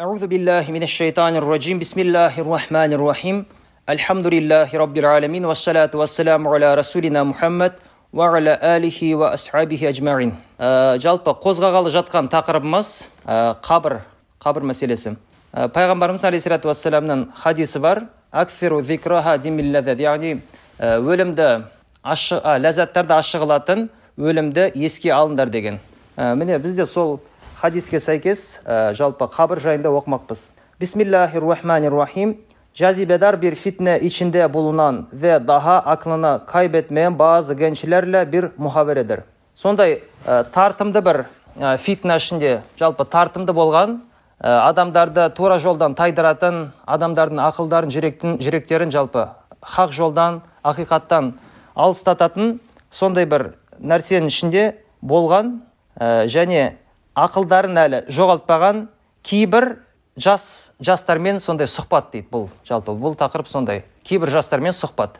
أعوذ بالله من الشيطان الرجيم بسم الله الرحمن الرحيم الحمد لله رب العالمين والصلاة والسلام على رسولنا محمد وعلى آله وأصحابه أجمعين Ә, жалпы қозғағалы жатқан тақырыбымыз ә, қабір қабір мәселесі Ә, пайғамбарымыз алейхисалату вассаламның хадисі бар акфиру зикраха димиллазат яғни ә, өлімді ашы, а, ләззаттарды ашығылатын өлімді еске алыңдар деген Ә, міне біз де сол хадиске сәйкес ә, жалпы қабір жайында оқымақпыз бисмиллахир рахманир рахим Cazibedar bir fitne içinde bulunan ve daha aklını kaybetmeyen bazı gençlerle bir muhaberedir. Сондай ә, тартымды бір ә, фитна ішінде жалпы тартымды болған ә, адамдарды тура жолдан тайдыратын адамдардың ақылдарын жүректің, жүректерін жалпы хақ жолдан ақиқаттан алыстататын сондай бір нәрсенің ішінде болған және ақылдарын әлі жоғалтпаған кейбір жас жастармен сондай сұхбат дейді бұл жалпы бұл тақырып сондай. Кейбір жастармен сұхбат.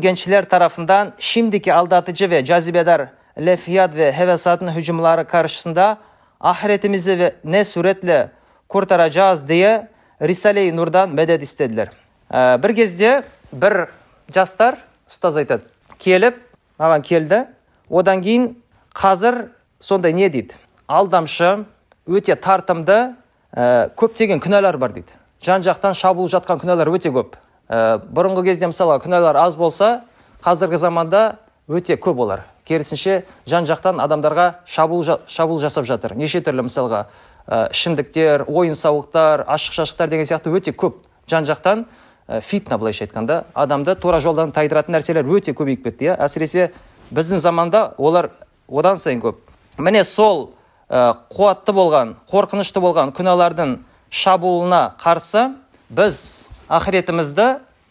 Gençler tarafından şimdiki aldatıcı ve cazibedar lefiyat ve hevesatın hücumları karşısında ahiretimizi ve ne suretle kurtaracağız diye Risale-i Nur'dan medet istediler. Ә, бір кезде бір жастар ұстаз айтады келіп маған келді одан кейін қазір сондай не дейді алдамшы өте тартымды ә, көптеген күнәлар бар дейді. Жан жақтан шабуыл жатқан күнәлар өте көп. Ә, бұрынғы кезде мысалы күнәлар аз болса қазіргі заманда өте көп олар. Керісінше жан жақтан адамдарға шабуыл, шабуыл жасап жатыр. Неше түрлі мысалға ә, ішімдіктер ойын сауықтар ашық шашықтар деген сияқты өте көп. Жан жақтан ә, фитна былайша айтқанда адамды тура жолдан тайдыратын нәрселер өте көбейіп кетті иә. Әсіресе біздің заманда олар одан сайын көп. Міне сол қуатты болған қорқынышты болған күнәлардың шабуылына қарсы біз ақыретімізді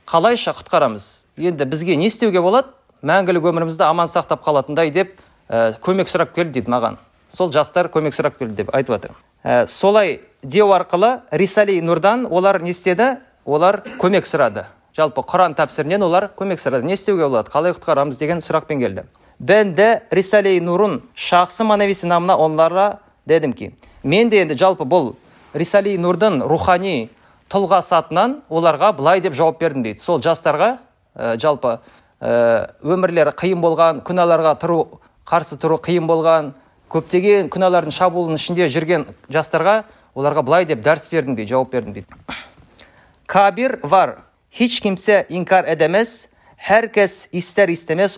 қалайша құтқарамыз. Енді бізге не істеуге болады? Мәңгілік өмірімізді аман сақтап қалатындай деп ә, көмек сұрап келді дейді маған. Сол жастар көмек сұрап келді деп айтып жатыр. Ә, солай деу арқылы рисали нұрдан олар не істеді? Олар көмек сұрады. Жалпы құран тәпсірінен олар көмек сұрады. Не істеуге болады? Қалай құтқарамыз деген сұрақпен келді. Ben de Risale-i Nur'un şahsı onlara dedim ki мен де енді жалпы бұл Risale-i Nur'дың рухани тұлғасы атынан оларға былай деп жауап бердім дейді сол жастарға жалпы өмірлері қиын болған күнәларға тұру қарсы тұру қиын болған көптеген күнәлардың шабуылының ішінде жүрген жастарға оларға былай деп дәріс бердім дейді жауап бердім дейді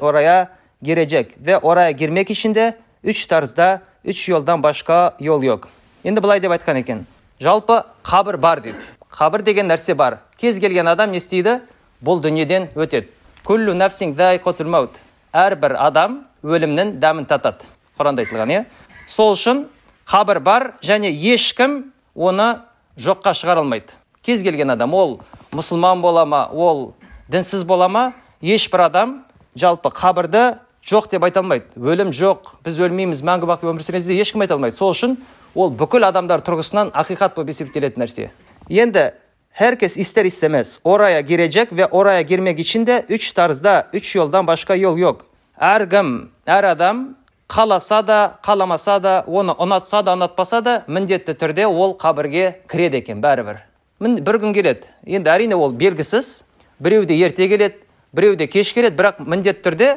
oraya girecek ve oraya girmek için de üç tarzda, üç yoldan başka yol yok. Енді былай деп айтқан екен. Жалпы қабір бар дейді. Қабір деген нәрсе бар. Кез келген адам не істейді? Бұл дүниеден өтеді. Күллу зайқатул маут. Әрбір адам өлімнің дәмін татады. Құранда айтылған, иә? Сол үшін қабір бар және ешкім оны жоққа шығара алмайды кез келген адам ол мұсылман бола ма ол дінсіз бола ма ешбір адам жалпы қабірді жоқ деп айта алмайды өлім жоқ біз өлмейміз мәңгі бақи өмір сүреміз деп ешкім айта алмайды сол үшін ол бүкіл адамдар тұрғысынан ақиқат болып есептелетін нәрсе енді herkes ister istemez oraya girecek ve oraya girmek için de üç tarzda, üç yoldan başka yol yok. Әркім, әр адам қаласа да, қаламаса да, оны ұнатса да, ұнатпаса да, міндетті түрде ол қабірге кіреді екен бәрібір. Бір күн келеді. Енді әрине ол белгісіз. Біреуде ерте келеді, біреуде кеш келеді, бірақ міндетті түрде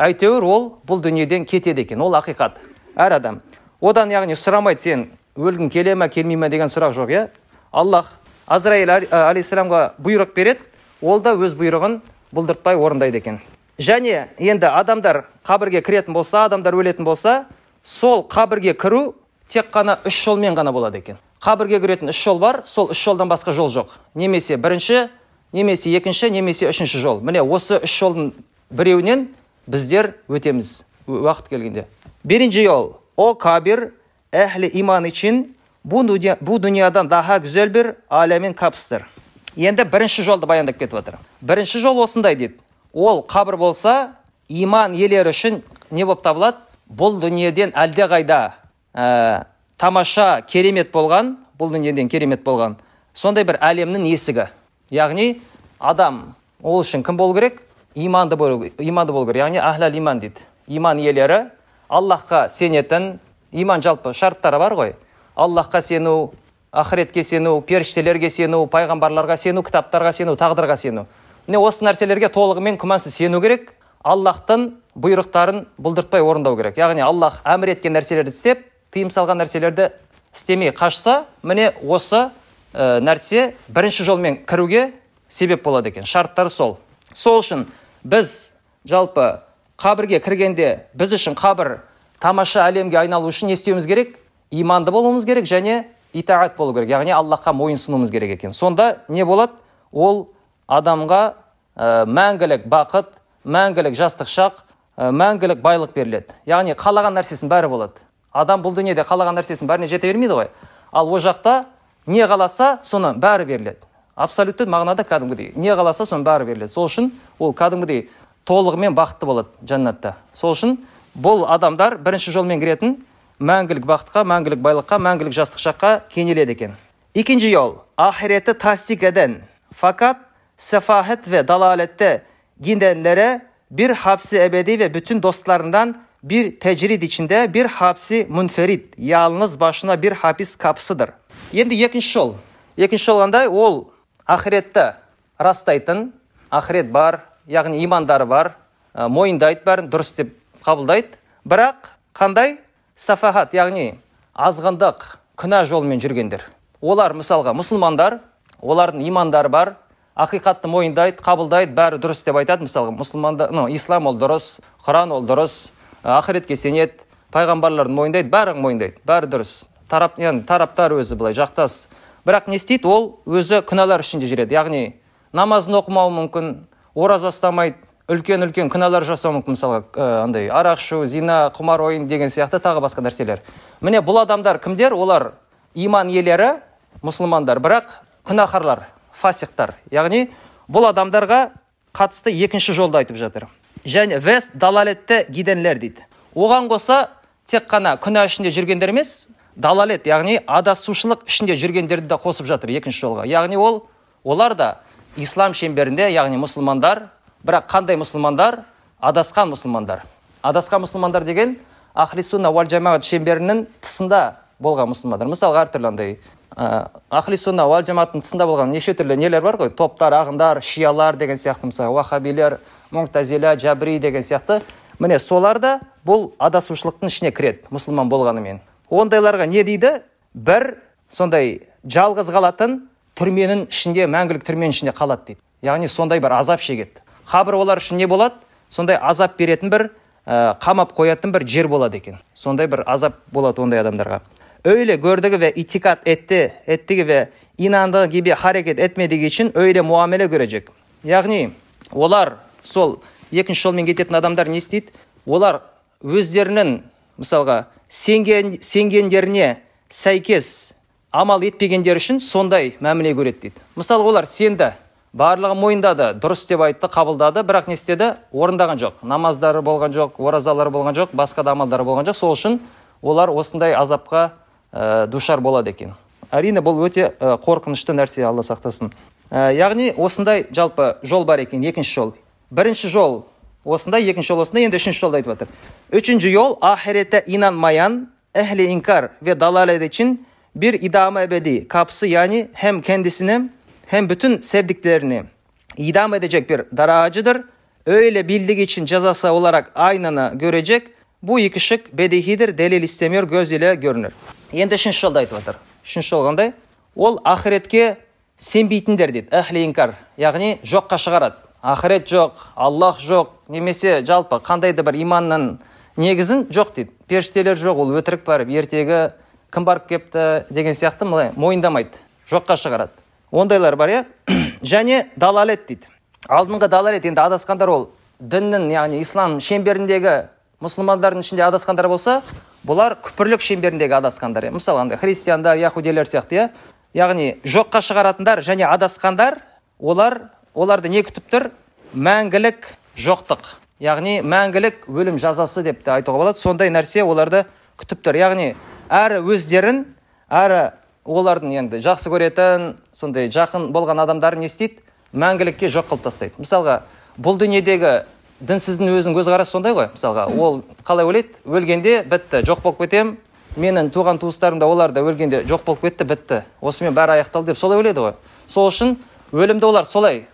әйтеуір ол бұл дүниеден кетеді екен. Ол ақиқат. Әр адам. Одан яғни сұрамайды сен өлгің келе ме, келмей ме деген сұрақ жоқ, иә? Аллах Азраил алейхисаламға бұйрық береді, ол да өз бұйрығын бұлдыртпай орындайды екен. Және енді адамдар қабірге кіретін болса, адамдар өлетін болса, сол қабірге кіру тек қана үш жолмен ғана болады екен. Қабірге кіретін үш жол бар, сол үш жолдан басқа жол жоқ. Немесе бірінші, немесе екінші, немесе үшінші жол. Міне осы үш жолдың біреуінен біздер өтеміз уақыт келгенде. O kabir ehli iman için bu, dünya, bu dünyadan daha güzel bir alemin kapısıdır. Енді бірінші жолды баяндап кетіп жатыр. Бірінші жол осындай дейді. Ол қабір болса, иман иелері үшін не болып табылады? Бұл дүниеден әлдеқайда ә, тамаша, керемет болған, бұл дүниеден керемет болған. Сондай бір әлемнің есігі. Яғни адам ол үшін кім болу керек? Иманды болу, иманды болу керек. Яғни ахлал иман дейді. Иман иелері Аллахқа сенетін, иман жалпы шарттары бар ғой. Аллахқа сену, ақыретке сену періштелерге сену пайғамбарларға сену кітаптарға сену тағдырға сену міне осы нәрселерге толығымен күмәнсіз сену керек аллахтың бұйрықтарын бұлдыртпай орындау керек яғни аллах әмір еткен нәрселерді істеп тыйым салған нәрселерді істемей қашса міне осы ә, нәрсе бірінші жолмен кіруге себеп болады екен шарттары сол сол үшін біз жалпы қабірге кіргенде біз үшін қабір тамаша әлемге айналу үшін не істеуіміз керек? Иманды болуымыз керек және итаат болу керек. Яғни аллахқа мойынсынуымыз керек екен. Сонда не болады? Ол адамға ә, мәңгілік бақыт мәңгілік жастық шақ ә, мәңгілік байлық беріледі. Яғни қалаған нәрсесін бәрі болады. Адам бұл дүниеде қалаған нәрсесін бәріне жете бермейді ғой. Ал ол жақта не қаласа соны бәрі беріледі. Абсолютті мағынада кәдімгідей. Не қаласа соның бәрі беріледі. Сол үшін ол кәдімгідей толығымен бақытты болады жәннатта. Сол үшін бұл адамдар бірінші жолмен кіретін мәңгілік бақытқа мәңгілік байлыққа мәңгілік жастық шаққа кенеледі екен. Екінші жол ахиреті tasdik eden fakat sefahet ve dalalette gidenlere bir hapsi ebedi ve bütün dostlarından bir tecrid içinde bir hapsi munferit yalnız başına bir hapis kapısıdır енді екінші жол. Екінші жол қандай? Ол ақиретті растайтын ақирет бар яғни имандары бар ә, мойындайды бәрін дұрыс деп қабылдайды. Бірақ қандай? Сафахат яғни азғындық күнә жолымен жүргендер. Олар мысалға мұсылмандар олардың имандары бар ақиқатты мойындайды қабылдайды бәрі дұрыс деп айтады. Мысалға мұсылмандар ну, ислам ол дұрыс құран ол дұрыс ақиретке сенеді пайғамбарларды мойындайды бәрін мойындайды бәрі дұрыс. Тарап яғни тараптар өзі былай жақтас бірақ не істейді ол өзі күнәлар ішінде жүреді. Яғни намазын оқымауы мүмкін ораза ұстамайды үлкен үлкен күнәлар жасауы мүмкін мысалға ә, андай арақ ішу зина құмар ойын деген сияқты тағы басқа нәрселер. Міне бұл адамдар кімдер? Олар иман иелері мұсылмандар. Бірақ күнәһарлар фасиқтар. Яғни бұл адамдарға қатысты екінші жолды айтып жатыр. Және вес далалетте гиденлер дейді. Оған қоса тек қана күнә ішінде жүргендер емес далалет яғни адасушылық ішінде жүргендерді де қосып жатыр екінші жолға. Яғни ол олар да ислам шеңберінде яғни мұсылмандар бірақ қандай мұсылмандар? Адасқан мұсылмандар. Адасқан мұсылмандар деген ахли сунна уал жамағат шеңберінің тысында болған мұсылмандар. Мысалға әртүрлі андай ә, ахли сунна уал жамағаттың тысында болған неше түрлі нелер бар ғой? Топтар ағындар шиялар деген сияқты мысалы уахабилер муңтазила жабри деген сияқты. Міне солар да бұл адасушылықтың ішіне кіреді мұсылман болғанымен. Ондайларға не дейді? Бір сондай жалғыз қалатын түрменің ішінде мәңгілік түрменің ішінде қалады дейді. Яғни сондай бір азап шегеді. Қабір олар үшін не болады? Сондай азап беретін бір ә, қамап қоятын бір жер болады екен. Сондай бір азап болады ондай адамдарға. Öyle gördüğü ve itikat etti, ettiği ve inandığı gibi hareket etmediği için öyle muamele görecek. Яғни олар сол екінші жолмен кететін адамдар не істейді? Олар өздерінің мысалға сенген, сенгендеріне сәйкес амал етпегендер үшін сондай мәміле көреді дейді. Мысалы олар сенді барлығын мойындады дұрыс деп айтты қабылдады бірақ не істеді? Орындаған жоқ. Намаздары болған жоқ оразалары болған жоқ басқа да амалдары болған жоқ. Сол үшін олар осындай азапқа ә, душар болады екен. Әрине бұл өте ә, қорқынышты нәрсе алла сақтасын. Ә, яғни осындай жалпы жол бар екен. Екінші жол. Бірінші жол осындай екінші жол осындай енді үшінші жолды айтып жатыр üçüncü yol ahirete inanmayan ehli inkar ve dalalet için bir idame ebedi kapısı yani hem kendisini hem bütün sevdiklerini idam edecek bir dar ağacıdır. Öyle bildiği için cezası olarak aynını görecek. Bu iki şık bedehidir, delil istemiyor, göz ile görünür. Енді үшінші жолды айтып жатыр. Үшінші жол қандай? Ол ақыретке сенбейтіндер дейді, әхли инкар. Яғни жоққа шығарады. Ақырет жоқ, Аллах жоқ, немесе жалпы қандай да бір иманның негізін жоқ дейді. Періштелер жоқ, ол өтірік барып, ертегі кім барып кепті деген сияқты былай мойындамайды, жоққа шығарады. Ондайлар бар, иә? Және далалет дейді. Алдыңғы далалет енді адасқандар ол діннің, яғни ислам шеңберіндегі мұсылмандардың ішінде адасқандар болса, бұлар күпірлік шеңберіндегі адасқандар иә мысалы андай христиандар яхудилер сияқты иә яғни жоққа шығаратындар және адасқандар олар оларды не күтіп тұр? Мәңгілік жоқтық. Яғни мәңгілік өлім жазасы деп те айтуға болады. Сондай нәрсе оларды күтіп тұр. Яғни әрі өздерін әрі олардың енді жақсы көретін сондай жақын болған адамдарын не істейді? Мәңгілікке жоқ қылып тастайды. Мысалға бұл дүниедегі дінсіздің өзінің көзқарасы сондай ғой. Мысалға ол қалай ойлайды? Өлгенде бітті жоқ болып кетемін менің туған туыстарым да олар да өлгенде жоқ болып кетті бітті. Осымен бәрі аяқталды деп солай ойлайды ғой. Сол үшін өлімді олар солай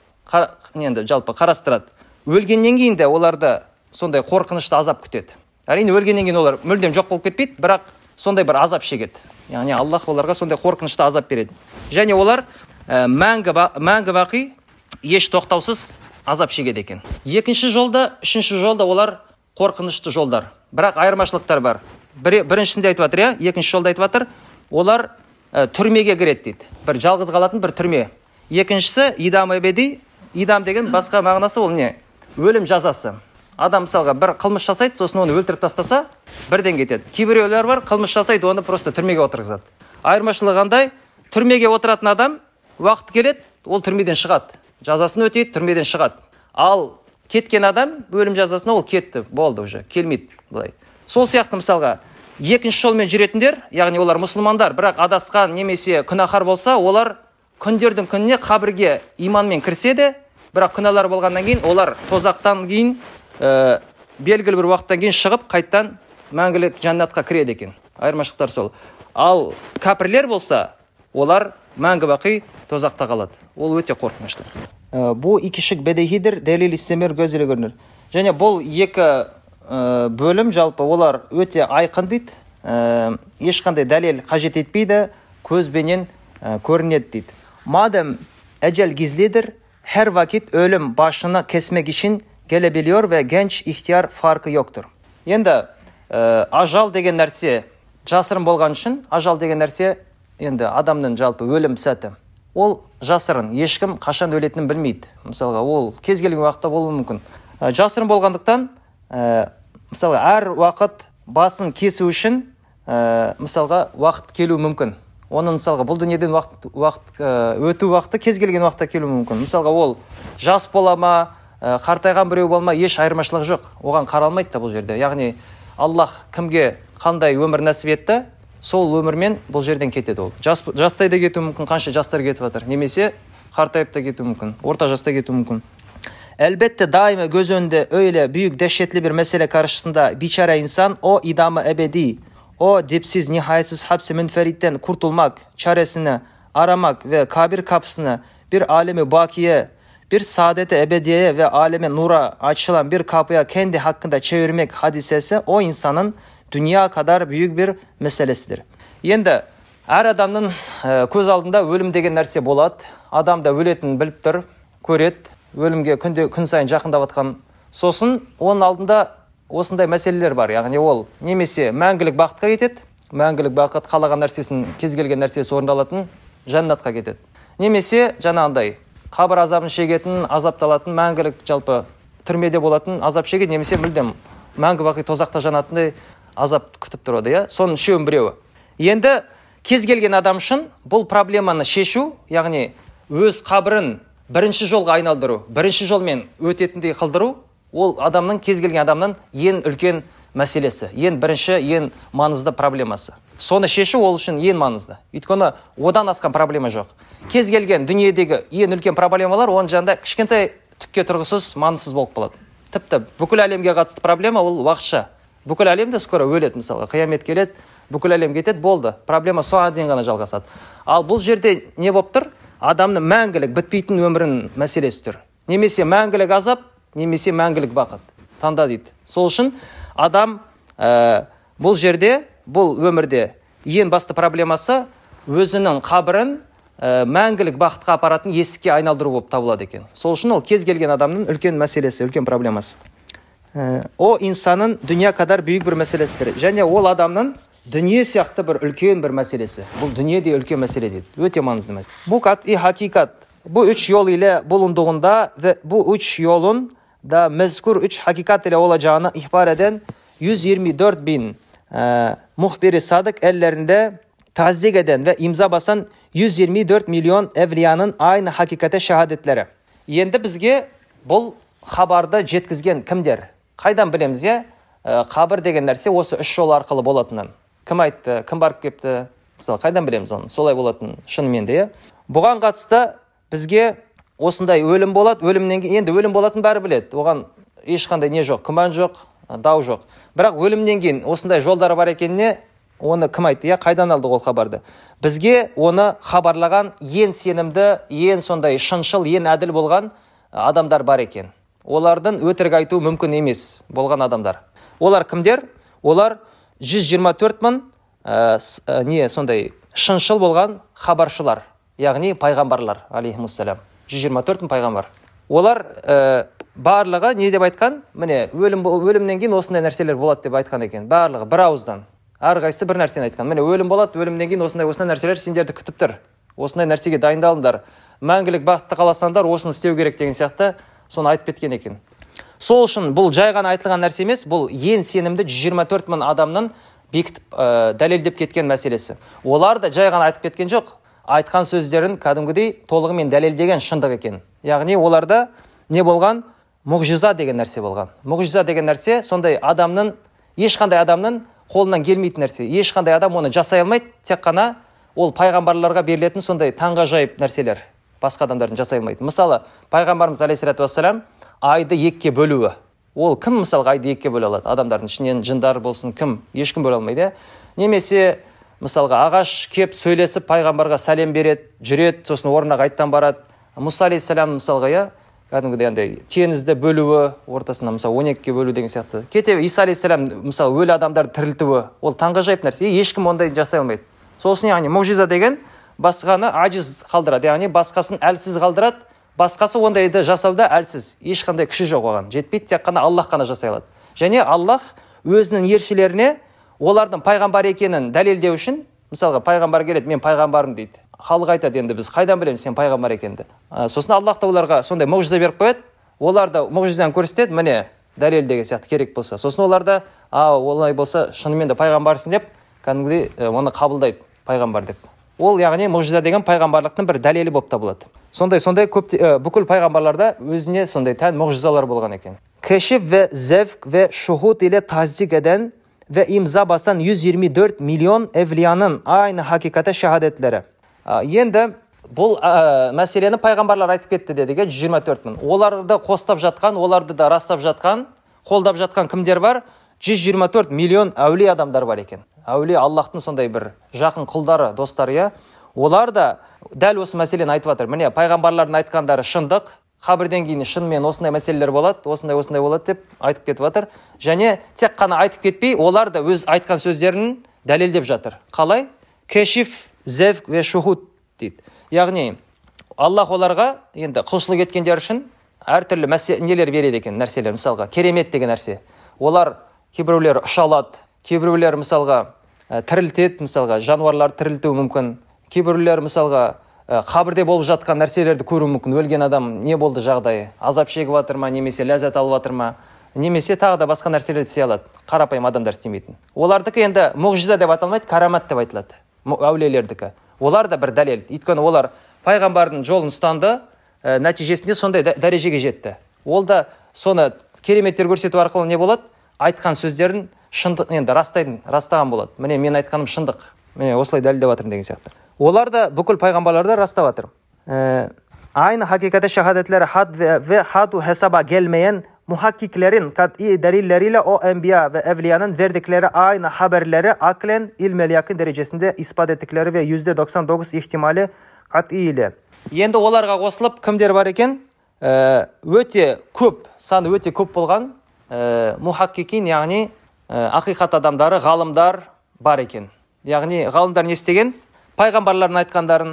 енді жалпы қарастырады. Өлгеннен кейін де оларды сондай қорқынышты азап күтеді. Әрине өлгеннен кейін олар мүлдем жоқ болып кетпейді бірақ сондай бір азап шегеді. Яғни аллах оларға сондай қорқынышты азап береді. Және олар ә, мәңгі, мәңгі бақи еш тоқтаусыз азап шегеді екен. Екінші жолда үшінші жолда олар қорқынышты жолдар. Бірақ айырмашылықтар бар. Бір, біріншісінде айтып жатыр иә? Екінші жолда айтып жатыр. Олар ә, түрмеге кіреді дейді. Бір жалғыз қалатын бір түрме. Екіншісі идам эбеди идам деген басқа мағынасы ол не? Өлім жазасы. Адам мысалға бір қылмыс жасайды сосын оны өлтіріп тастаса бірден кетеді. Кейбіреулер бар қылмыс жасайды оны просто түрмеге отырғызады. Айырмашылығы қандай? Түрмеге отыратын адам уақыт келеді ол түрмеден шығады. Жазасын өтейді түрмеден шығады. Ал кеткен адам өлім жазасына ол кетті болды уже келмейді былай. Сол сияқты мысалға екінші жолмен жүретіндер яғни олар мұсылмандар бірақ адасқан немесе күнәһар болса олар күндердің күніне қабірге иманмен кірсе бірақ күнәлар болғаннан кейін олар тозақтан кейін ә, белгілі бір уақыттан кейін шығып қайттан мәңгілік жәннатқа кіреді екен. Айырмашылықтар сол. Ал кәпірлер болса олар мәңгі бақи тозақта қалады. Ол өте қорқынышты. Ә, бұл және бұл екі ә, бөлім жалпы олар өте айқын дейді. Ә, ешқандай дәлел қажет етпейді көзбенен көрінеді дейді. Мадам әжел гизлидір her vakit өлім башына kesmek için gelebiliyor ve genç ihtiyar farkı yoktur. Енді ә, ажал деген нәрсе жасырын болған үшін ажал деген нәрсе енді адамның жалпы өлім сәті ол жасырын ешкім қашан өлетінін білмейді мысалға ол кез келген уақытта болуы мүмкін ә, жасырын болғандықтан ә, мысалға әр уақыт басын кесу үшін ә, мысалға уақыт келуі мүмкін оны мысалға бұл дүниеден уақыт, уақыт өту уақыты кез келген уақытта келуі мүмкін. Мысалға ол жас бола ма қартайған біреу болма еш айырмашылығы жоқ. Оған қаралмайды да бұл жерде. Яғни аллах кімге қандай өмір нәсіп етті сол өмірмен бұл жерден кетеді ол. Жас, жастай да кетуі мүмкін қанша жастар кетіп жатыр. Немесе қартайып та кетуі мүмкін орта жаста кетуі мүмкін. Elbette daima göz önünde öyle büyük dehşetli bir mesele karşısında biçare insan o idamı ebedi, o dipsiz nihayetsiz hapsi münferitten kurtulmak çaresini aramak ve kabir kapısını bir alemi bakiye bir saadete ebediyeye ve aleme nura açılan bir kapıya kendi hakkında çevirmek hadisesi o insanın dünya kadar büyük bir meselesidir. Енді әр адамның көз алдында өлім деген нәрсе болады адам да өлетінін біліп тұр көреді өлімге күнде күн сайын жақындап жатқан сосын оның алдында осындай мәселелер бар. Яғни ол немесе мәңгілік бақытқа кетеді мәңгілік бақыт қалаған нәрсесін кез келген нәрсесі орындалатын жәннатқа кетеді. Немесе жаңағындай қабір азабын шегетін азапталатын мәңгілік жалпы түрмеде болатын азап шегеді немесе мүлдем мәңгі бақи тозақта жанатындай азап күтіп тұрады иә? Соның үшеуінің біреуі. Енді кез келген адам үшін бұл проблеманы шешу яғни өз қабірін бірінші жолға айналдыру бірінші жолмен өтетіндей қылдыру ол адамның кез келген адамның ең үлкен мәселесі ең бірінші ең маңызды проблемасы. Соны шешу ол үшін ең маңызды. Өйткені одан асқан проблема жоқ. Кез келген дүниедегі ең үлкен проблемалар оның жанында кішкентай түкке тұрғысыз маңызсыз болып қалады. Тіпті бүкіл әлемге қатысты проблема ол уақытша. Бүкіл әлем де скоро өледі мысалға. Қиямет келеді бүкіл әлем кетеді болды. Проблема соған дейін ғана жалғасады. Ал бұл жерде не болып тұр? Адамның мәңгілік бітпейтін өмірінің мәселесі тұр. Немесе мәңгілік азап немесе мәңгілік бақыт таңда дейді. Сол үшін адам ә, бұл жерде бұл өмірде ең басты проблемасы өзінің қабірін ә, мәңгілік бақытқа апаратын есікке айналдыру болып табылады екен. Сол үшін ол кез келген адамның үлкен мәселесі үлкен проблемасы. Ә, о инсанның дүния кадар бүйік бір мәселесідір және ол адамның дүние сияқты бір үлкен бір мәселесі. Бұл дүние де үлкен мәселе дейді. Өте маңызды мәселе. И üç yol ile bulunduğunda ve bu üç yolun da mezkur üç hakikat ile olacağını ihbar eden 124 bin e, muhbiri sadık ellerinde tasdik eden ve imza basan 124 milyon evliyanın aynı hakikate şehadetleri. Енді бізге бұл хабарды жеткізген кімдер қайдан білеміз иә қабір деген нәрсе осы үш жол арқылы болатынын кім айтты кім барып кепті мысалы қайдан білеміз оны солай болатынын шынымен де иә бұған қатысты бізге осындай өлім болады өлімнен кейін енді өлім болатынын бәрі біледі. Оған ешқандай не жоқ күмән жоқ дау жоқ. Бірақ өлімнен кейін осындай жолдары бар екеніне оны кім айтты? Иә қайдан алдық ол хабарды? Бізге оны хабарлаған ең сенімді ең сондай шыншыл ең әділ болған адамдар бар екен. Олардың өтірік айту мүмкін емес болған адамдар. Олар кімдер? Олар 124 мың ә, не сондай шыншыл болған хабаршылар яғни пайғамбарлар алейхимассалам 124 мың пайғамбар. Олар ә, барлығы не деп айтқан? Міне өлім өлімнен кейін осындай нәрселер болады деп айтқан екен. Барлығы бір ауыздан. Әрқайсысы бір нәрсені айтқан. Міне өлім болады өлімнен кейін осындай осындай нәрселер сендерді күтіп тұр. Осындай нәрсеге дайындалыңдар. Мәңгілік бақытты қаласаңдар осыны істеу керек деген сияқты соны айтып кеткен екен. Сол үшін бұл жай ғана айтылған нәрсе емес бұл ең сенімді 124 мың адамның бекітіп ә, дәлелдеп кеткен мәселесі. Олар да жай ғана айтып кеткен жоқ. Айтқан сөздерін кәдімгідей толығымен дәлелдеген шындық екен. Яғни оларда не болған? Мұғжиза деген нәрсе болған. Мұғжиза деген нәрсе сондай адамның ешқандай адамның қолынан келмейтін нәрсе. Ешқандай адам оны жасай алмайды тек қана ол пайғамбарларға берілетін сондай таңғажайып нәрселер басқа адамдардың жасай алмайды. Мысалы пайғамбарымыз алейхисалату вассалам айды екіге бөлуі. Ол кім мысалға айды екіге бөле алады? Адамдардың ішінен жындар болсын кім? Ешкім бөле алмайды иә? Немесе мысалға ағаш кеп сөйлесіп пайғамбарға сәлем береді жүреді сосын орнына қайтадан барады. Мұса алейхисалам мысалға иә кәдімгідей андай теңізді бөлуі ортасына мысалы он екіге бөлу деген сияқты. Кете иса алейхисалам мысалы өлі адамдарды тірілтуі ол таңғажайып нәрсе ешкім ондай жасай алмайды. Сосын яғни мұғжиза деген басқаны ажиз қалдырады яғни басқасын әлсіз қалдырады басқасы ондайды жасауда әлсіз ешқандай күші жоқ оған. Жетпейді тек қана аллах қана жасай алады. Және аллах өзінің елшілеріне олардың пайғамбар екенін дәлелдеу үшін мысалға пайғамбар келеді мен пайғамбармын дейді. Халық айтады енді біз қайдан білеміз сен пайғамбар екеніңді сосын аллах та оларға сондай мұғжиза беріп қояды. Олар да мұғжизаны көрсетеді міне дәлел деген сияқты керек болса сосын олар да а олай болса шынымен де пайғамбарсың деп кәдімгідей оны қабылдайды пайғамбар деп. Ол яғни мұғжиза деген пайғамбарлықтың бір дәлелі болып табылады. Сондай сондай көп ә, бүкіл пайғамбарларда өзіне сондай тән мұғжизалар болған екен. Ve zevk ve şuhud ile tasdik eden ve imza basan 124 milyon evliyanın aynı hakikate şehadetleri. Енді бұл ә, мәселені пайғамбарлар айтып кетті дедік иә жүз жиырма төрт мың оларды қостап жатқан оларды да растап жатқан қолдап жатқан кімдер бар 124 миллион әулие адамдар бар екен әулие аллахтың сондай бір жақын құлдары достары иә олар да дәл осы мәселені айтып жатыр міне пайғамбарлардың айтқандары шындық қабірден кейін шынымен осындай мәселелер болады осындай осындай болады деп айтып кетіп жатыр. Және тек қана айтып кетпей олар да өз айтқан сөздерін дәлелдеп жатыр. Қалай? Кешиф зевк ве шухуд дейді. Яғни аллах оларға енді құлшылық еткендер үшін әртүрлі мәсе, нелер береді екен нәрселер? Мысалға керемет деген нәрсе. Олар кейбіреулер ұша алады кейбіреулер мысалға ә, тірілтеді мысалға жануарларды тірілтуі мүмкін. Кейбіреулер мысалға қабірде болып жатқан нәрселерді көруі мүмкін. Өлген адам не болды жағдайы? Азап шегіп жатыр ма немесе ләззат алып жатыр ма? Немесе тағы да басқа нәрселерді істей алады. Қарапайым адамдар істемейтін. Олардікі енді мұғжиза деп аталмайды карамат деп айтылады. Әулиелердікі. Олар да бір дәлел. Өйткені олар пайғамбардың жолын ұстанды ә, нәтижесінде сондай дәрежеге жетті. Ол да соны кереметтер көрсету арқылы не болады? Айтқан сөздерін шындық енді растайтын растаған болады. Міне мен айтқаным шындық. Міне осылай дәлелдеп жатырмын деген сияқты. Олар да бүкіл пайғамбарларды растап жатыр aynı hakikate şehadetleri had ve, hadu hesaba gelmeyen muhakkiklerin kat'i delilleriyle o enbiya ve evliyanın verdikleri aynı haberleri aklen ilmel yakın derecesinde ispat ettikleri ve yüzde 99 ihtimali kat'i ile. Енді оларға қосылып кімдер бар екен? Өте көп саны өте көп болған мухаккикин яғни ақиқат адамдары ғалымдар бар екен. Яғни ғалымдар не істеген? Пайғамбарлардың айтқандарын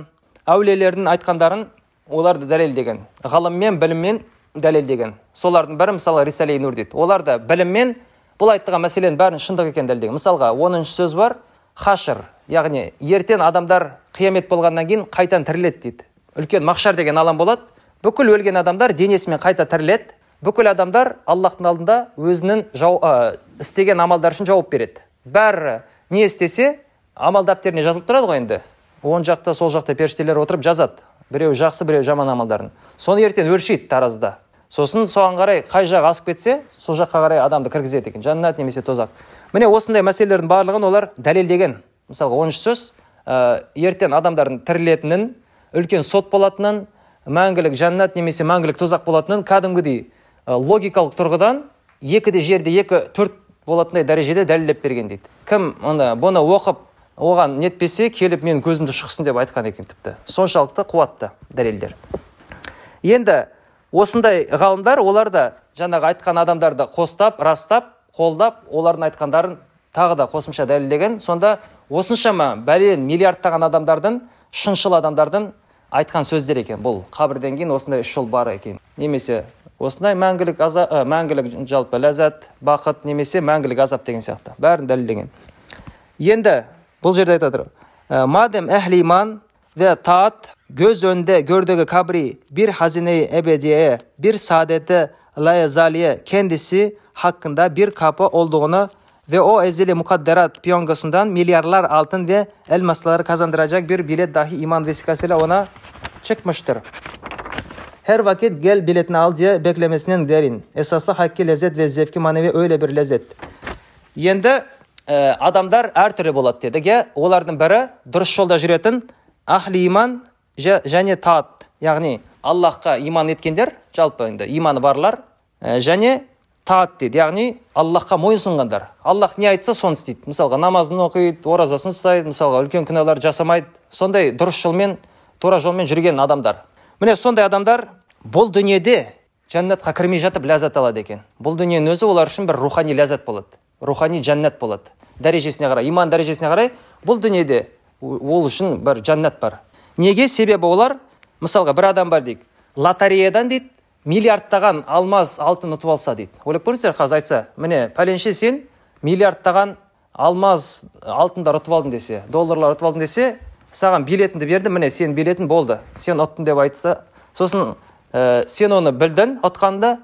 әулиелердің айтқандарын оларды дәлелдеген ғылыммен біліммен дәлелдеген солардың бірі мысалы рисалей нур дейді. Олар да біліммен бұл айтылған мәселенің бәрін шындық екенін дәлелдеген. Мысалға оныншы сөз бар хашыр. Яғни ертең адамдар қиямет болғаннан кейін қайтадан тіріледі дейді. Үлкен мақшар деген алаң болады. Бүкіл өлген адамдар денесімен қайта тіріледі. Бүкіл адамдар аллахтың алдында өзінің жау, ә, істеген амалдары үшін жауап береді. Бәрі не істесе амал дәптеріне жазылып тұрады ғой енді. Оң жақта сол жақта періштелер отырып жазады. Біреу жақсы біреу жаман амалдарын. Соны ертең өлшейді таразда сосын соған қарай қай жағы асып кетсе сол жаққа қарай адамды кіргізеді екен. Жәннат немесе тозақ. Міне осындай мәселелердің барлығын олар дәлелдеген. Мысалға оныншы сөз ә, ертең адамдардың тірілетінін үлкен сот болатынын мәңгілік жәннат немесе мәңгілік тозақ болатынын кәдімгідей ә, логикалық тұрғыдан екі де жерде екі төрт болатындай дәрежеде дәлелдеп берген дейді. Кім ана бұны оқып оған нетпесе келіп менің көзімді шұқсын деп айтқан екен тіпті. Соншалықты қуатты дәлелдер. Енді осындай ғалымдар олар да жаңағы айтқан адамдарды қостап растап қолдап олардың айтқандарын тағы да қосымша дәлелдеген. Сонда осыншама бәлен миллиардтаған адамдардың шыншыл адамдардың айтқан сөздер екен бұл. Қабірден кейін осындай үш жол бар екен. Немесе осындай мәңгілік аза, ә, мәңгілік жалпы ләззат бақыт немесе мәңгілік азап деген сияқты. Бәрін дәлелдеген. Енді бұл жерде айтады мадем әхли иман ve taat göz önünde gördüğü kabri bir hazineyi ebediye, bir saadeti layezaliye kendisi hakkında bir kapı olduğunu ve o ezeli mukadderat piyongosundan milyarlar altın ve elmasları kazandıracak bir bilet dahi iman vesikasıyla ona çıkmıştır. Her vakit gel biletini al diye beklemesinin derin. Esaslı hakki lezzet ve zevki manevi öyle bir lezzet. Енді ә, адамдар әртүрлі болады дедік иә олардың бірі дұрыс жолда жүретін ахли иман және таат. Яғни аллахқа иман еткендер жалпы енді иманы барлар ә, және таат дейді. Яғни аллахқа мойынсұнғандар аллах не айтса соны істейді. Мысалға намазын оқиды оразасын ұстайды мысалға үлкен күнәлар жасамайды. Сондай дұрыс жолмен тура жолмен жүрген адамдар. Міне сондай адамдар бұл дүниеде жәннатқа кірмей жатып ләззат алады екен. Бұл дүниенің өзі олар үшін бір рухани ләззат болады. Рухани жәннат болады. Дәрежесіне қарай иман дәрежесіне қарай бұл дүниеде ол үшін бір жәннат бар. Неге? Себебі олар мысалға бір адам бар дейік лотереядан дейді миллиардтаған алмаз алтын ұтып алса дейді. Ойлап көріңіздер қазір айтса міне пәленше сен миллиардтаған алмаз алтындар ұтып алдың десе долларлар ұтып алдың десе саған билетіңді берді міне сенің билетің болды сен ұттың деп айтса сосын ә, сен оны білдің ұтқанды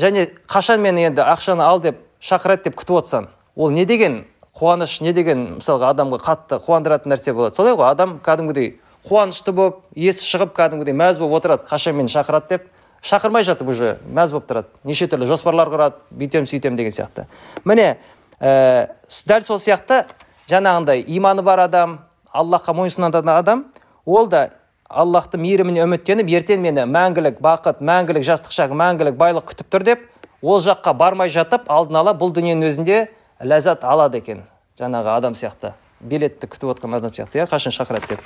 және қашан мені енді ақшаны ал деп шақырады деп күтіп отырсаң ол не деген қуаныш не деген мысалға адамға қатты қуандыратын нәрсе болады? Солай ғой адам кәдімгідей қуанышты болып есі шығып кәдімгідей мәз болып отырады қашан мені шақырады деп шақырмай жатып уже мәз болып тұрады. Неше түрлі жоспарлар құрады бүйтем сөйтем деген сияқты. Міне ә, дәл сол сияқты жаңағындай иманы бар адам аллахқа мойынсұнатын адам ол да аллахтың мейіріміне үміттеніп ертең мені мәңгілік бақыт мәңгілік жастық шақ мәңгілік байлық күтіп тұр деп ол жаққа бармай жатып алдын ала бұл дүниенің өзінде ләззат алады екен. Жаңағы адам сияқты. Билетті күтіп отқан адам сияқты иә? Қашан шақырады деп.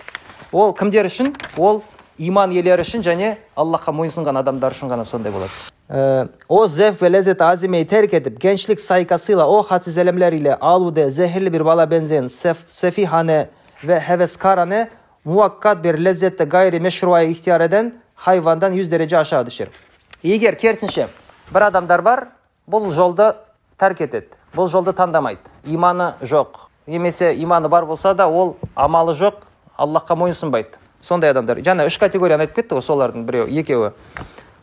Ол кімдер үшін? Ол иман иелері үшін және аллахқа мойынсұнған адамдар үшін ғана сондай болады. Ee, o zevk ve lezzet azimeyi terk edip gençlik saykasıyla o hadsiz elemler ile alude zehirli bir bala benzeyen sef, sefihane ve heveskarane muvakkat bir lezzette gayri meşruaya ihtiyar eden hayvandan 100 derece aşağı düşer. егер керісінше бір адамдар бар бұл жолды тәрк етеді. Бұл жолды таңдамайды. Иманы жоқ. Немесе иманы бар болса да ол амалы жоқ аллахқа мойынсұнбайды сондай адамдар. Жаңа үш категорияны айтып кетті ғой солардың біреу екеуі.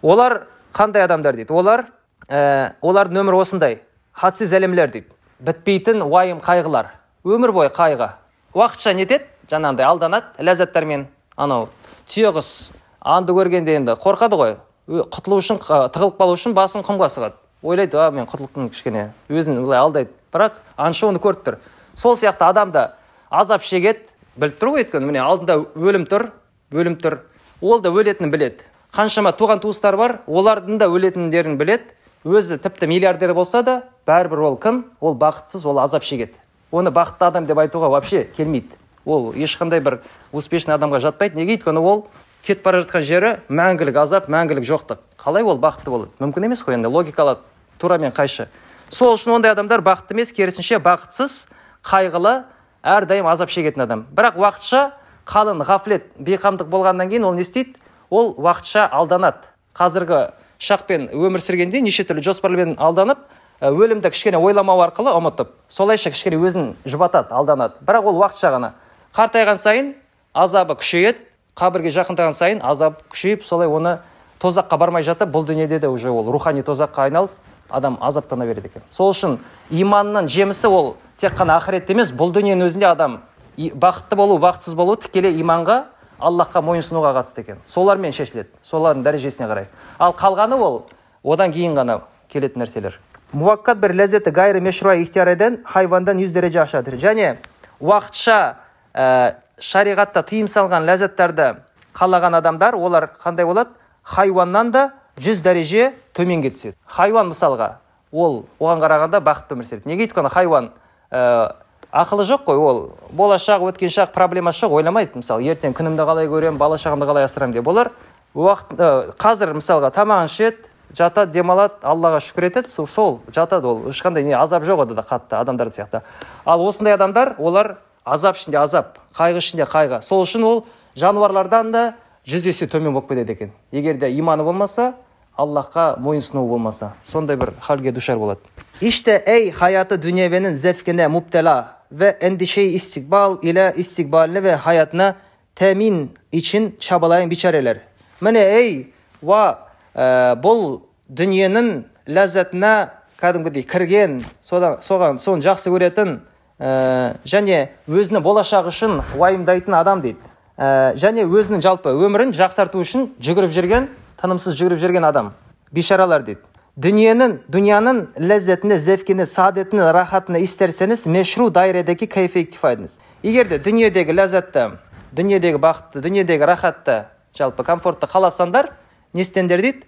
Олар қандай адамдар дейді? Олар ә, олардың өмірі осындай. Хадсиз әлемлер дейді. Бітпейтін уайым қайғылар. Өмір бойы қайғы. Уақытша нетеді жаңағындай алданады. Ләззаттармен анау түйеқұс аңды көргенде енді қорқады ғой. Құтылу үшін тығылып қалу үшін басын құмға сұғады. Ойлайды а мен құтылдым кішкене. Өзін былай алдайды. Бірақ аңшы оны көріп тұр. Сол сияқты адам да азап шегеді біліп тұр ғой өйткені. Міне алдында өлім тұр өлім тұр. Ол да өлетінін біледі. Қаншама туған туыстар бар олардың да өлетіндерін біледі. Өзі тіпті миллиардер болса да бәрібір ол кім? Ол бақытсыз ол азап шегеді оны бақытты адам деп айтуға вообще келмейді. Ол ешқандай бір успешный адамға жатпайды. Неге? Өйткені ол кетіп бара жатқан жері мәңгілік азап мәңгілік жоқтық. Қалай ол бақытты болады мүмкін емес қой енді логикалы турамен қайшы. Сол үшін ондай адамдар бақытты емес керісінше бақытсыз қайғылы әрдайым азап шегетін адам. Бірақ уақытша қалың ғафлет бейқамдық болғаннан кейін ол не істейді? Ол уақытша алданады. Қазіргі шақпен өмір сүргенде неше түрлі жоспармен алданып өлімді кішкене ойламау арқылы ұмытып солайша кішкене өзін жұбатады алданады. Бірақ ол уақытша ғана. Қартайған сайын азабы күшейеді қабірге жақындаған сайын азап күшейіп солай оны тозаққа бармай жатып бұл дүниеде де уже ол рухани тозаққа айналып адам азаптана береді екен. Сол үшін иманның жемісі ол тек қана ақыретте емес бұл дүниенің өзінде адам бақытты болу бақытсыз болу тікелей иманға аллахқа мойынсұнуға қатысты екен. Солармен шешіледі солардың дәрежесіне қарай. Ал қалғаны ол одан кейін ғана келетін нәрселер. Муаккат бір ләззеті гайры мешруа ихтиярден хайвандан жүз дереже ашады. Және уақытша ә, шариғатта тыйым салған ләззаттарды қалаған адамдар олар қандай болады? Хайуаннан да жүз дәреже төменге түседі. Хайуан мысалға ол оған қарағанда бақытты өмір сүреді. Неге өйткені хайуан ә, ақылы жоқ қой ол. Болашақ өткен шақ проблемасы жоқ ойламайды мысалы. Ертең күнімді қалай көремін бала шағамды қалай асырамын деп. Олар уақыт ә, қазір мысалға тамағын ішеді жатады демалады аллаға шүкір етеді сол жатады ол. Ешқандай не азап жоқ ода да қатты адамдар сияқты. Ал осындай адамдар олар азап ішінде азап қайғы ішінде қайғы. Сол үшін ол жануарлардан да жүз есе төмен болып кетеді екен. Егер де иманы болмаса аллахқа мойынсұнуы болмаса сондай бір халге душар болады. İşte ey hayatı dünyevenin zevkine mubtela ve endişeyi istikbal ile istikbaline ve hayatına temin için çabalayan biçareler. Mine ey va e, бұл дүниенің ләззатына кәдімгідей кірген содан соған соны жақсы көретін ә, және өзінің болашағы үшін уайымдайтын адам дейді. Ә, және өзінің жалпы өмірін жақсарту үшін жүгіріп жүрген тынымсыз жүгіріп жүрген адам. Бишаралар дейді. Дүниенің дүнияның ләззатini зевкini saadetini рахатыны истерсеңіз мешру дайредеки кайфектив айтыңыз егер де дүниедегі ләззатты дүниедегі бақытты дүниедегі рахатты жалпы комфортты қаласаңдар не істеңдер дейді?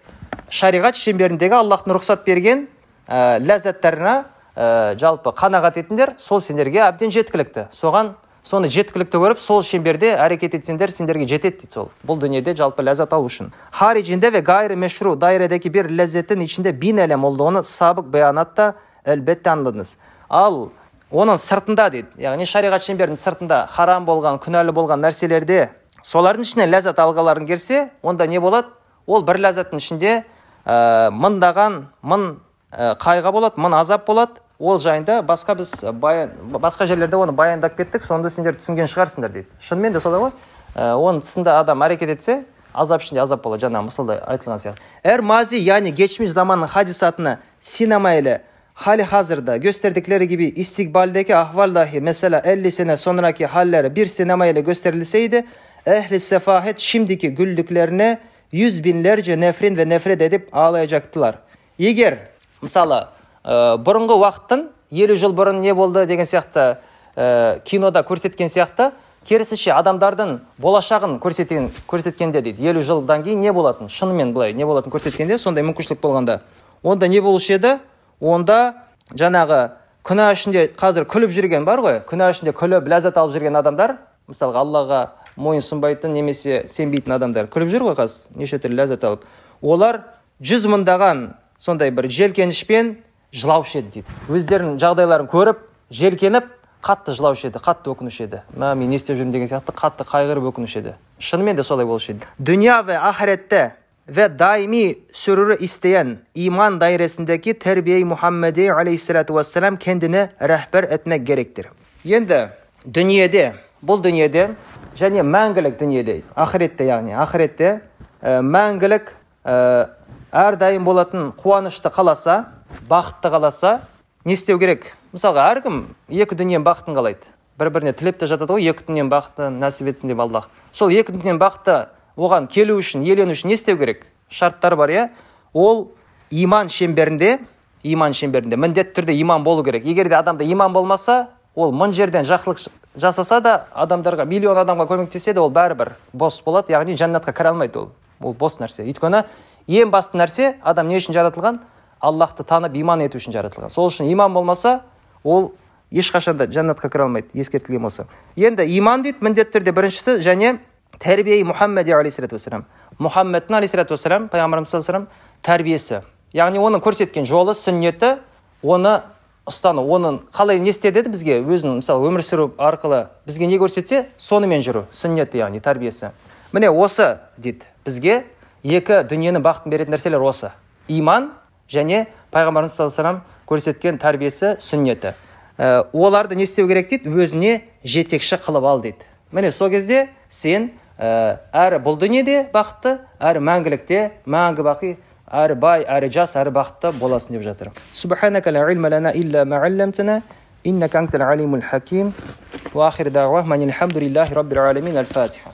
Шариғат шеңберіндегі аллахтың рұқсат берген ә, ләззаттарына ә, жалпы қанағат етіңдер сол сендерге әбден жеткілікті. Соған соны жеткілікті көріп сол шеңберде әрекет етсеңдер сендерге жетеді дейді сол. Бұл дүниеде жалпы ләззат алу үшін. Харicinde ve gayrimeşru dairedeki bir lezzetin içinde bin elem olduğunu sabık beyanatта әлбетте аңдадыңыз. Ал оның сыртында дейді яғни шариғат шеңберінің сыртында харам болған күнәлі болған нәрселерде солардың ішінен ләззат алғыларың келсе онда не болады? Ол бір ләззаттың ішінде ә, мыңдаған мың қайғы болады мың азап болады. Ол жайында басқа біз баян, басқа жерлерде оны баяндап кеттік сонда сендер түсінген шығарсыңдар дейді. Шынымен де солай ғой. Ә, оның тұсында адам әрекет етсе азап ішінде азап болады жаңағы мысалда айтылған сияқты. Әр мази яғни geçmiş zamanın hadisatını sinema ile hali hazırda gösterdikleri gibi istikbaldeki ahval dahi mesela 50 sene sonraki halleri bir sinema ile gösterilseydi ehli sefahet şimdiki güldüklerine yüz binlerce nefrin ve nefret edip ağlayacaktılar. Егер мысалы ә, бұрынғы уақыттың елу жыл бұрын не болды деген сияқты ә, кинода көрсеткен сияқты керісінше адамдардың болашағын көрсеткен көрсеткенде дейді. Елу жылдан кейін не болатын? Шынымен былай не болатын көрсеткенде сондай мүмкіншілік болғанда. Онда не болушы еді? Онда жаңағы күнә ішінде қазір күліп жүрген бар ғой. Күнә ішінде күліп ләззат алып жүрген адамдар мысалға аллаға мойынсұнбайтын немесе сенбейтін адамдар күліп жүр ғой қазір. Неше түрлі ләззат алып. Олар жүз мыңдаған сондай бір желкенішпен жылаушы еді дейді. Өздерінің жағдайларын көріп желкеніп қатты жылаушы еді қатты өкінуші еді. Мә мен не істеп жүрмін деген сияқты қатты қайғырып өкінуші еді. Шынымен де солай болушы еді. Дүния ve ahirette ve daimi sürürü isteyen iman dairesindeki terbiye Muhammedi aleyhissalatu vesselam kendine rehber etmek gerektir. Енді дүниеде, бұл дүниеде және мәңгілік дүниеде, ақыретте яғни ақыретте ә, мәңгілік ә, әрдайым болатын қуанышты қаласа бақытты қаласа не істеу керек? Мысалға әркім екі дүниенің бақытын қалайды. Бір біріне тілеп те жатады ғой екі дүниенің бақытын нәсіп етсін деп аллах. Сол екі дүниенің бақыты оған келу үшін елену үшін не істеу керек? Шарттар бар иә? Ол иман шеңберінде иман шеңберінде міндетті түрде иман болу керек. Егер де адамда иман болмаса ол мың жерден жақсылық жасаса да адамдарға миллион адамға көмектессе де ол бәрібір бос болады. Яғни жәннатқа кіре алмайды ол. Ол бос нәрсе. Өйткені ең басты нәрсе адам не үшін жаратылған? Аллахты танып иман ету үшін жаратылған. Сол үшін иман болмаса ол ешқашан да жәннатқа кіре алмайды ескертілген болса. Енді иман дейді міндетті түрде біріншісі және тәрбие мұхаммади алейхисалату вассалам. Мұхаммедтің алейхисалату вассалам пайғамбарымыз саллаллаху тәрбиесі. Яғни оның көрсеткен жолы сүннеті оны ұстану оның қалай не істеді бізге? Өзінің мысалы өмір сүру арқылы бізге не көрсетсе сонымен жүру. Сүннеті яғни тәрбиесі. Міне осы дейді бізге екі дүниені бақытын беретін нәрселер осы иман және пайғамбарымыз саллаллаху алейhi көрсеткен тәрбиесі сүннеті ә, оларды не істеу керек дейді өзіне жетекші қылып ал дейді міне сол кезде сен ә, әрі бұл дүниеде бақытты әрі мәңгілікте мәңгі бақи әрі бай әрі жас әрі бақытты боласың деп жатыр إنك أنت العليم الحكيم وآخر دعوة من الحمد لله رب العالمين الفاتحة